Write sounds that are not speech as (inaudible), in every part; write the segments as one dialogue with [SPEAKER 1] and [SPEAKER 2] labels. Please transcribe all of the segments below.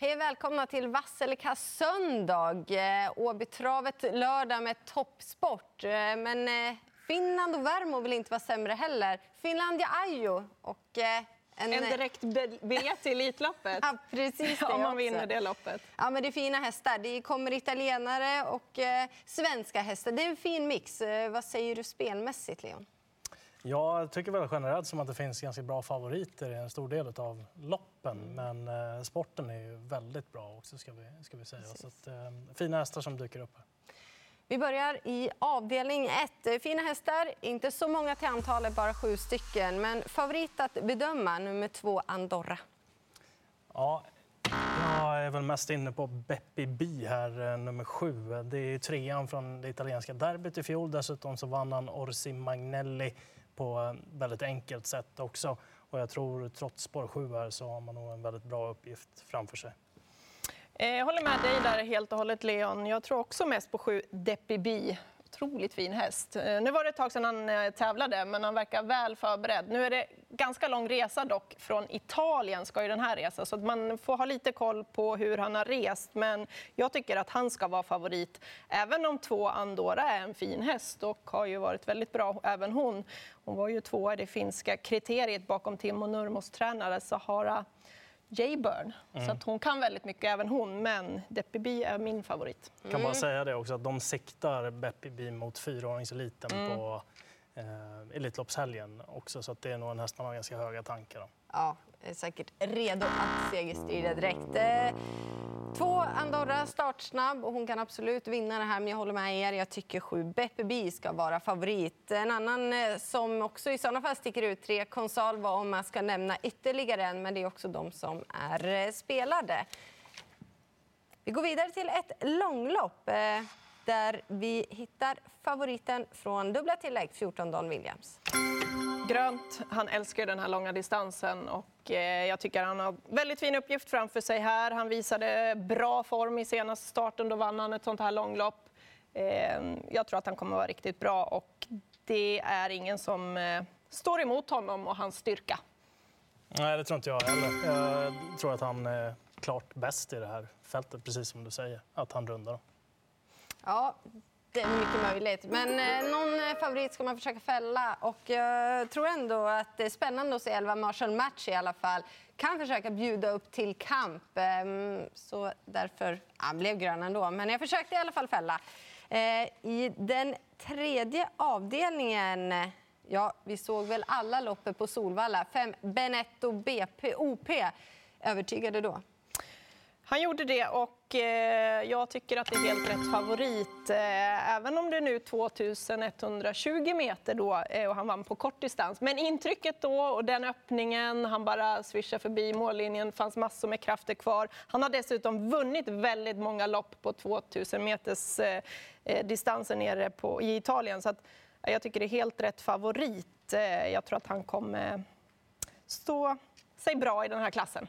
[SPEAKER 1] Hej och välkomna till Vasselika söndag. Eh, Åbytravet lördag med toppsport. Eh, men eh, Finland och Värmo vill inte vara sämre heller. Finlandia Ajo och
[SPEAKER 2] en, en direkt biljett till Elitloppet. (laughs)
[SPEAKER 1] ja, precis det
[SPEAKER 2] Om man vinner det loppet.
[SPEAKER 1] Ja, men det är fina hästar. Det kommer italienare och eh, svenska hästar. Det är en fin mix. vad säger du spelmässigt, Leon?
[SPEAKER 3] Jag tycker väl generellt som att det finns ganska bra favoriter i en stor del av loppen. Men eh, sporten är ju väldigt bra också ska vi, ska vi säga. Så att, eh, fina hästar som dyker upp här.
[SPEAKER 1] Vi börjar i avdelning 1. Fina hästar, inte så många till antalet, bara sju stycken. Men favorit att bedöma, nummer två, Andorra.
[SPEAKER 3] Ja, jag är väl mest inne på Beppi Bi här, eh, nummer sju. Det är trean från det italienska derbyt i fjol. Dessutom så vann han Orsi Magnelli på väldigt enkelt sätt också. Och jag tror trots spår 7 här så har man nog en väldigt bra uppgift framför sig.
[SPEAKER 2] Eh, jag håller med dig där helt och hållet Leon. Jag tror också mest på 7 Depibi otroligt fin häst. Eh, nu var det ett tag sedan han eh, tävlade, men han verkar väl förberedd. Nu är det ganska lång resa dock. Från Italien ska ju den här resa, så man får ha lite koll på hur han har rest. Men jag tycker att han ska vara favorit, även om två Andorra är en fin häst och har ju varit väldigt bra, även hon. Hon var ju tvåa i det finska kriteriet bakom Timo Nurmos tränare Sahara Jayburn. Mm. Så att hon kan väldigt mycket, även hon. Men Deppeby är min favorit.
[SPEAKER 3] Jag kan bara mm. säga det också, att de siktar Beppeby mot fyraåringseliten mm. på eh, Elitloppshelgen också. Så att det är nog en häst man har ganska höga tankar om.
[SPEAKER 1] Ja, är säkert redo att segerstrida direkt. Två Andorra startsnabb och hon kan absolut vinna det här. Men jag håller med er. Jag tycker sju Beppe ska vara favorit. En annan eh, som också i sådana fall sticker ut, tre Consalva om man ska nämna ytterligare en. Men det är också de som är eh, spelade. Vi går vidare till ett långlopp eh, där vi hittar favoriten från dubbla tillägg, 14 Don Williams
[SPEAKER 2] grönt. Han älskar den här långa distansen och eh, jag tycker han har väldigt fin uppgift framför sig här. Han visade bra form i senaste starten, då vann han ett sånt här långlopp. Eh, jag tror att han kommer att vara riktigt bra och det är ingen som eh, står emot honom och hans styrka.
[SPEAKER 3] Nej, det tror inte jag heller. Jag tror att han är klart bäst i det här fältet, precis som du säger, att han rundar.
[SPEAKER 1] Ja, det är mycket möjligt. Men eh, någon eh, favorit ska man försöka fälla. Och jag tror ändå att det är spännande att se Elva Marshall Match i alla fall. Kan försöka bjuda upp till kamp. Eh, så därför... Han blev grön ändå, men jag försökte i alla fall fälla. Eh, I den tredje avdelningen... Ja, vi såg väl alla loppet på Solvalla. Fem Benetto BP, OP. Övertygade då?
[SPEAKER 2] Han gjorde det och eh, jag tycker att det är helt rätt favorit. Eh, även om det är nu 2120 meter då eh, och han vann på kort distans. Men intrycket då och den öppningen, han bara swishade förbi mållinjen, fanns massor med krafter kvar. Han har dessutom vunnit väldigt många lopp på 2000 meters distanser nere på, i Italien. Så att, jag tycker det är helt rätt favorit. Jag tror att han kommer stå sig bra i den här klassen.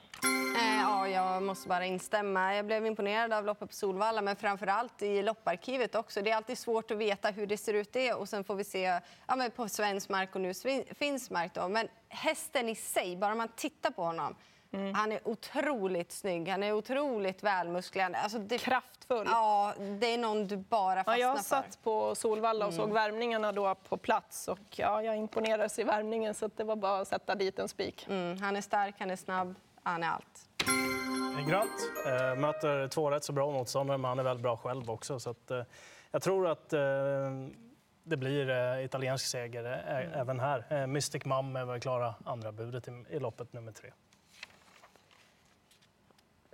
[SPEAKER 1] Eh, ja, jag måste bara instämma. Jag blev imponerad av loppet på Solvalla, men framför allt i lopparkivet också. Det är alltid svårt att veta hur det ser ut det och sen får vi se ja, men på svensk mark och nu finsk mark. Då. Men hästen i sig, bara man tittar på honom, Mm. Han är otroligt snygg, han är otroligt välmusklad.
[SPEAKER 2] Alltså det, Kraftfull.
[SPEAKER 1] Ja, det är någon du bara fastnar
[SPEAKER 2] ja, jag satt på Solvalla och mm. såg värmningarna då på plats. Och ja, jag imponerades i värmningen så det var bara att sätta dit en spik.
[SPEAKER 1] Mm. Han är stark, han är snabb, han är allt.
[SPEAKER 3] Grönt. Eh, möter två rätt så bra motståndare, men han är väldigt bra själv också. Så att, eh, jag tror att eh, det blir eh, italiensk seger eh, mm. även här. Eh, Mystic Mum är väl klara andra budet i, i loppet nummer tre.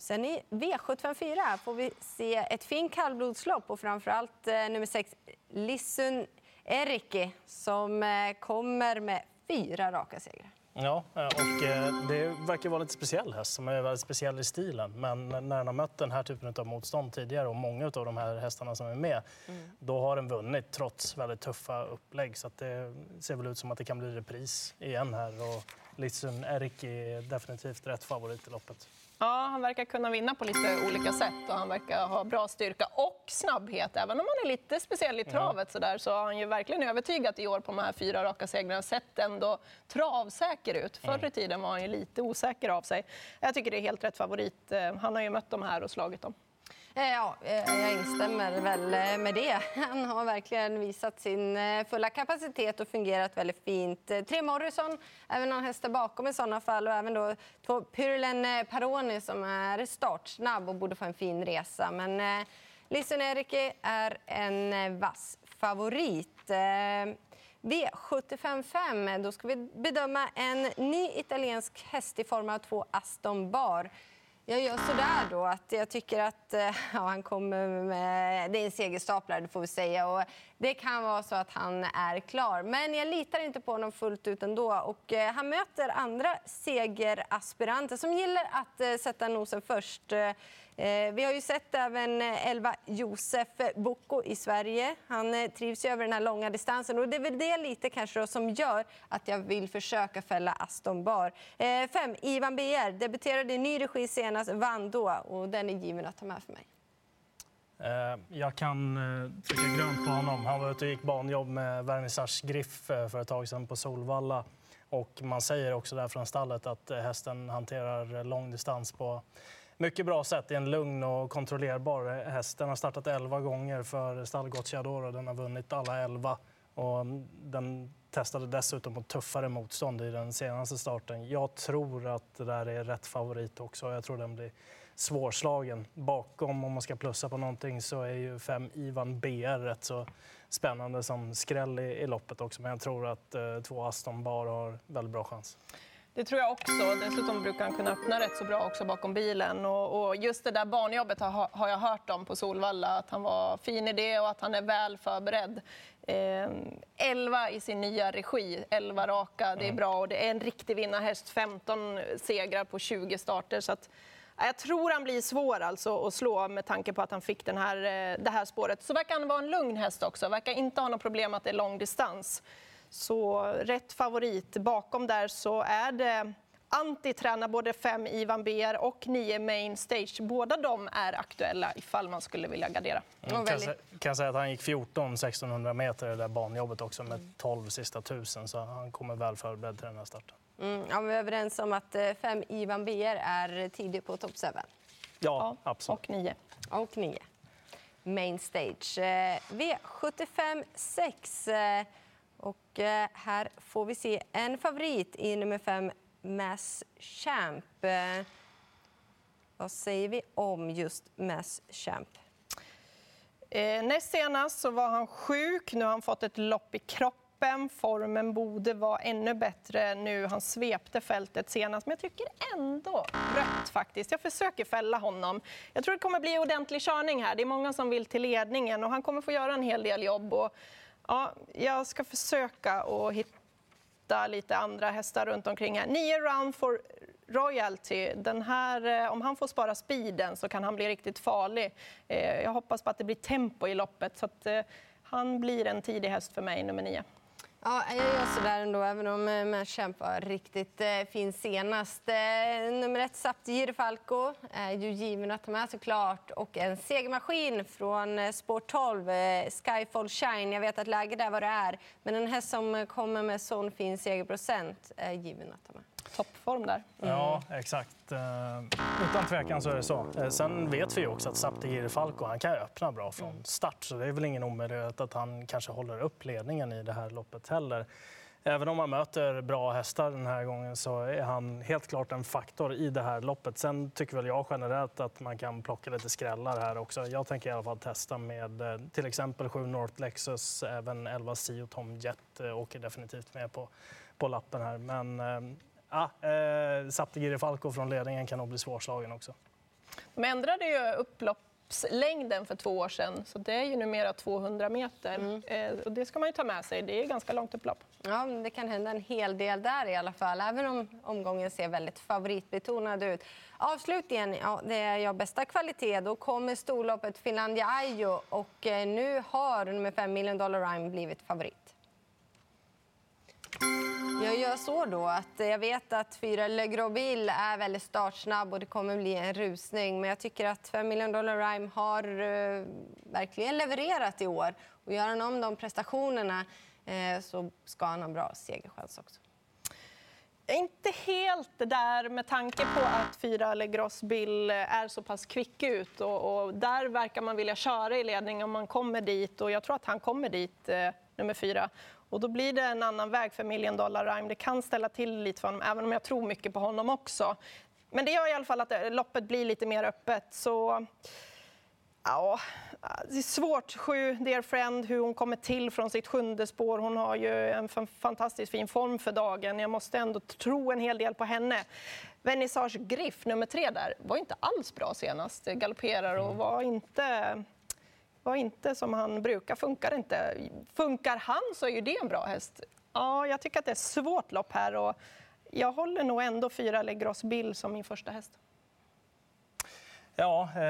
[SPEAKER 1] Sen i V754 får vi se ett fint kallblodslopp och framförallt eh, nummer sex Lissun Erikki som eh, kommer med fyra raka segrar.
[SPEAKER 3] Ja, eh, och det verkar vara lite speciell häst som är väldigt speciell i stilen. Men när den har mött den här typen av motstånd tidigare och många av de här hästarna som är med, mm. då har den vunnit trots väldigt tuffa upplägg. Så det ser väl ut som att det kan bli repris igen här. Och Lissun Erikki är definitivt rätt favorit i loppet.
[SPEAKER 2] Ja, han verkar kunna vinna på lite olika sätt och han verkar ha bra styrka och snabbhet. Även om han är lite speciell i travet så, där, så har han ju verkligen övertygat i år på de här fyra raka segrarna. Sett ändå travsäker ut. Förr i mm. tiden var han ju lite osäker av sig. Jag tycker det är helt rätt favorit. Eh, han har ju mött de här och slagit dem.
[SPEAKER 1] Eh, ja, eh, jag instämmer väl eh, med det. (laughs) Han har verkligen visat sin fulla kapacitet och fungerat väldigt fint. Tre Morrison, även någon häst bakom i sådana fall och även då två Pyrlen Paroni som är startsnabb och borde få en fin resa. Men Lison Eriki är en vass favorit. V755, då ska vi bedöma en ny italiensk häst i form av två Aston Bar. Jag gör sådär då, att jag tycker att eh, ja, han kommer med... Det är en segerstaplare, det får vi säga. Och det kan vara så att han är klar. Men jag litar inte på honom fullt ut ändå. Och, eh, han möter andra segeraspiranter som gillar att eh, sätta nosen först. Eh, vi har ju sett även eh, elva Josef eh, Boko i Sverige. Han trivs ju över den här långa distansen och det är väl det lite kanske som gör att jag vill försöka fälla Aston Bar. Fem, Ivan BR debuterade i ny regi senast, vann då och den är given att ta med för mig.
[SPEAKER 3] Jag kan trycka grönt på honom. Han var ute och gick banjobb med Vernissage Griff för ett tag sedan på Solvalla. Och man säger också där från stallet att hästen hanterar lång distans på mycket bra sätt i en lugn och kontrollerbar häst. Den har startat 11 gånger för stall Gocciadoro och den har vunnit alla 11. Och den testade dessutom på tuffare motstånd i den senaste starten. Jag tror att det där är rätt favorit också. Jag tror den blir svårslagen. Bakom, om man ska plussa på någonting, så är ju fem Ivan BR rätt så spännande som skräll i, i loppet också. Men jag tror att eh, två Aston Bar har väldigt bra chans.
[SPEAKER 2] Det tror jag också. Dessutom brukar han kunna öppna rätt så bra också bakom bilen. Och, och just det där barnjobbet har, har, jag hört om på Solvalla, att han var fin i det och att han är väl förberedd. Eh, 11 i sin nya regi, 11 raka, det är mm. bra och det är en riktig vinnarhäst. 15 segrar på 20 starter. Så att, jag tror han blir svår alltså att slå med tanke på att han fick den här, eh, det här spåret. Så verkar han vara en lugn häst också, verkar inte ha något problem att det är lång distans. Så rätt favorit. Bakom där så är det Antti tränar både fem Ivan BR och nio Main Stage. Båda de är aktuella ifall man skulle vilja gardera.
[SPEAKER 3] Mm, kan, väldigt... kan säga att han gick 14 1600 meter i det där banjobbet också med 12 sista tusen så han kommer väl förberedd till den här starten.
[SPEAKER 1] Mm, ja, vi är överens om att eh, fem Ivan BR är tidig på top 7. Ja,
[SPEAKER 3] ja, absolut.
[SPEAKER 2] Och nio.
[SPEAKER 1] Och nio. Main Stage. Eh, V75 6. Och eh, här får vi se en favorit i nummer fem, Mass Champ. Eh, vad säger vi om just Mass Champ?
[SPEAKER 2] Eh, näst senast så var han sjuk. Nu har han fått ett lopp i kroppen. Formen borde vara ännu bättre nu. Han svepte fältet senast, men jag tycker ändå rött faktiskt. Jag försöker fälla honom. Jag tror det kommer bli ordentlig körning här. Det är många som vill till ledningen och han kommer få göra en hel del jobb. Och Ja, jag ska försöka att hitta lite andra hästar runt omkring här. Nio round for royalty. Den här, eh, om han får spara speeden så kan han bli riktigt farlig. Eh, jag hoppas på att det blir tempo i loppet så att eh, han blir en tidig häst för mig, nummer nio.
[SPEAKER 1] Ja, jag gör sådär ändå, även om eh, Merchamp var riktigt eh, fin senast. Eh, nummer ett, Sapti Falco, är ju given att ta med såklart. Och en segermaskin från eh, 12, eh, Skyfall Shine. Jag vet att läget är vad det är, men en häst som kommer med sån fin segerprocent är given att ta med
[SPEAKER 2] toppform där.
[SPEAKER 3] Mm. Ja, exakt. Eh, utan tvekan så är det så. Eh, sen vet vi ju också att Saptigiri Falco han kan öppna bra från mm. start så det är väl ingen omöjlighet att han kanske håller upp ledningen i det här loppet heller. Även om han möter bra hästar den här gången så är han helt klart en faktor i det här loppet. Sen tycker väl jag generellt att man kan plocka lite skrällar här också. Jag tänker i alla fall testa med eh, till exempel 7 North Lexus, även 11 Sio Tom Jet åker definitivt med på, på lappen här. Men Ja, eh, Saptigiri Falco från ledningen kan nog bli svårslagen också.
[SPEAKER 2] De ändrade ju upploppslängden för två år sedan, så det är ju numera 200 meter. Mm. Eh, och det ska man ju ta med sig, det är ganska långt upplopp.
[SPEAKER 1] Ja, det kan hända en hel del där i alla fall, även om omgången ser väldigt favoritbetonad ut. Avslutningen, ja, det är jag bästa kvalitet. Då kommer storloppet Finlandia Ajo och eh, nu har nummer 5 Million Dollar Rhyme blivit favorit. Jag gör så då att jag vet att fyra Le Groville är väldigt startsnabb och det kommer bli en rusning. Men jag tycker att 5 Million Dollar Rhyme har eh, verkligen levererat i år. Och gör han om de prestationerna eh, så ska han ha bra segerchans också.
[SPEAKER 2] Inte helt där med tanke på att fyra Legros Bill är så pass kvick ut och, och, där verkar man vilja köra i ledning om man kommer dit och jag tror att han kommer dit, eh, nummer fyra. Och då blir det en annan väg för Million Dollar Rhyme. Det kan ställa till lite för honom, även om jag tror mycket på honom också. Men det gör i alla fall att eh, loppet blir lite mer öppet. Så Ja, det är svårt. Sju, Dear Friend, hur hon kommer till från sitt sjunde spår. Hon har ju en fantastiskt fin form för dagen. Jag måste ändå tro en hel del på henne. Vernissage Griff, nummer tre där, var inte alls bra senast. Galopperar och var inte, var inte som han brukar. Funkar inte. Funkar han så är ju det en bra häst. Ja, jag tycker att det är svårt lopp här och jag håller nog ändå fyra Legros Bill som min första häst.
[SPEAKER 3] Ja, eh,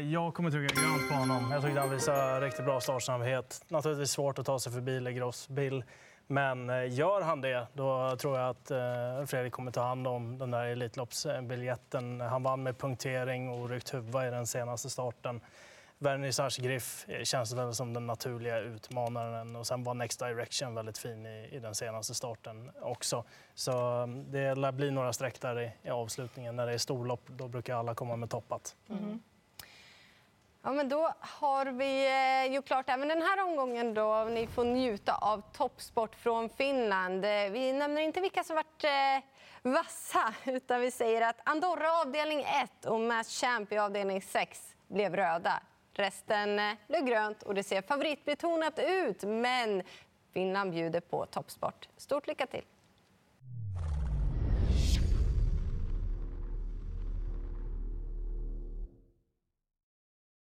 [SPEAKER 3] jag kommer trycka grönt på honom. Jag tyckte han visade riktigt bra startsnabbhet. Naturligtvis svårt att ta sig förbi Legros Bill. Men eh, gör han det, då tror jag att eh, Fredrik kommer ta hand om den där Elitloppsbiljetten. Han vann med punktering och ryckt huvud i den senaste starten. Vernissage Griff känns väl som den naturliga utmanaren. Och sen var Next Direction väldigt fin i, i den senaste starten också. Så mm, det lär bli några streck där i, i avslutningen. När det är storlopp då brukar alla komma med toppat. Mm.
[SPEAKER 1] Ja, men då har vi eh, gjort klart även den här omgången. Då. Ni får njuta av toppsport från Finland. Eh, vi nämner inte vilka som varit eh, vassa, (laughs) utan vi säger att Andorra avdelning 1 och Mass Champ i avdelning 6 blev röda. Resten eh, blev grönt och det ser favoritbetonat ut, men Finland bjuder på toppsport. Stort lycka till!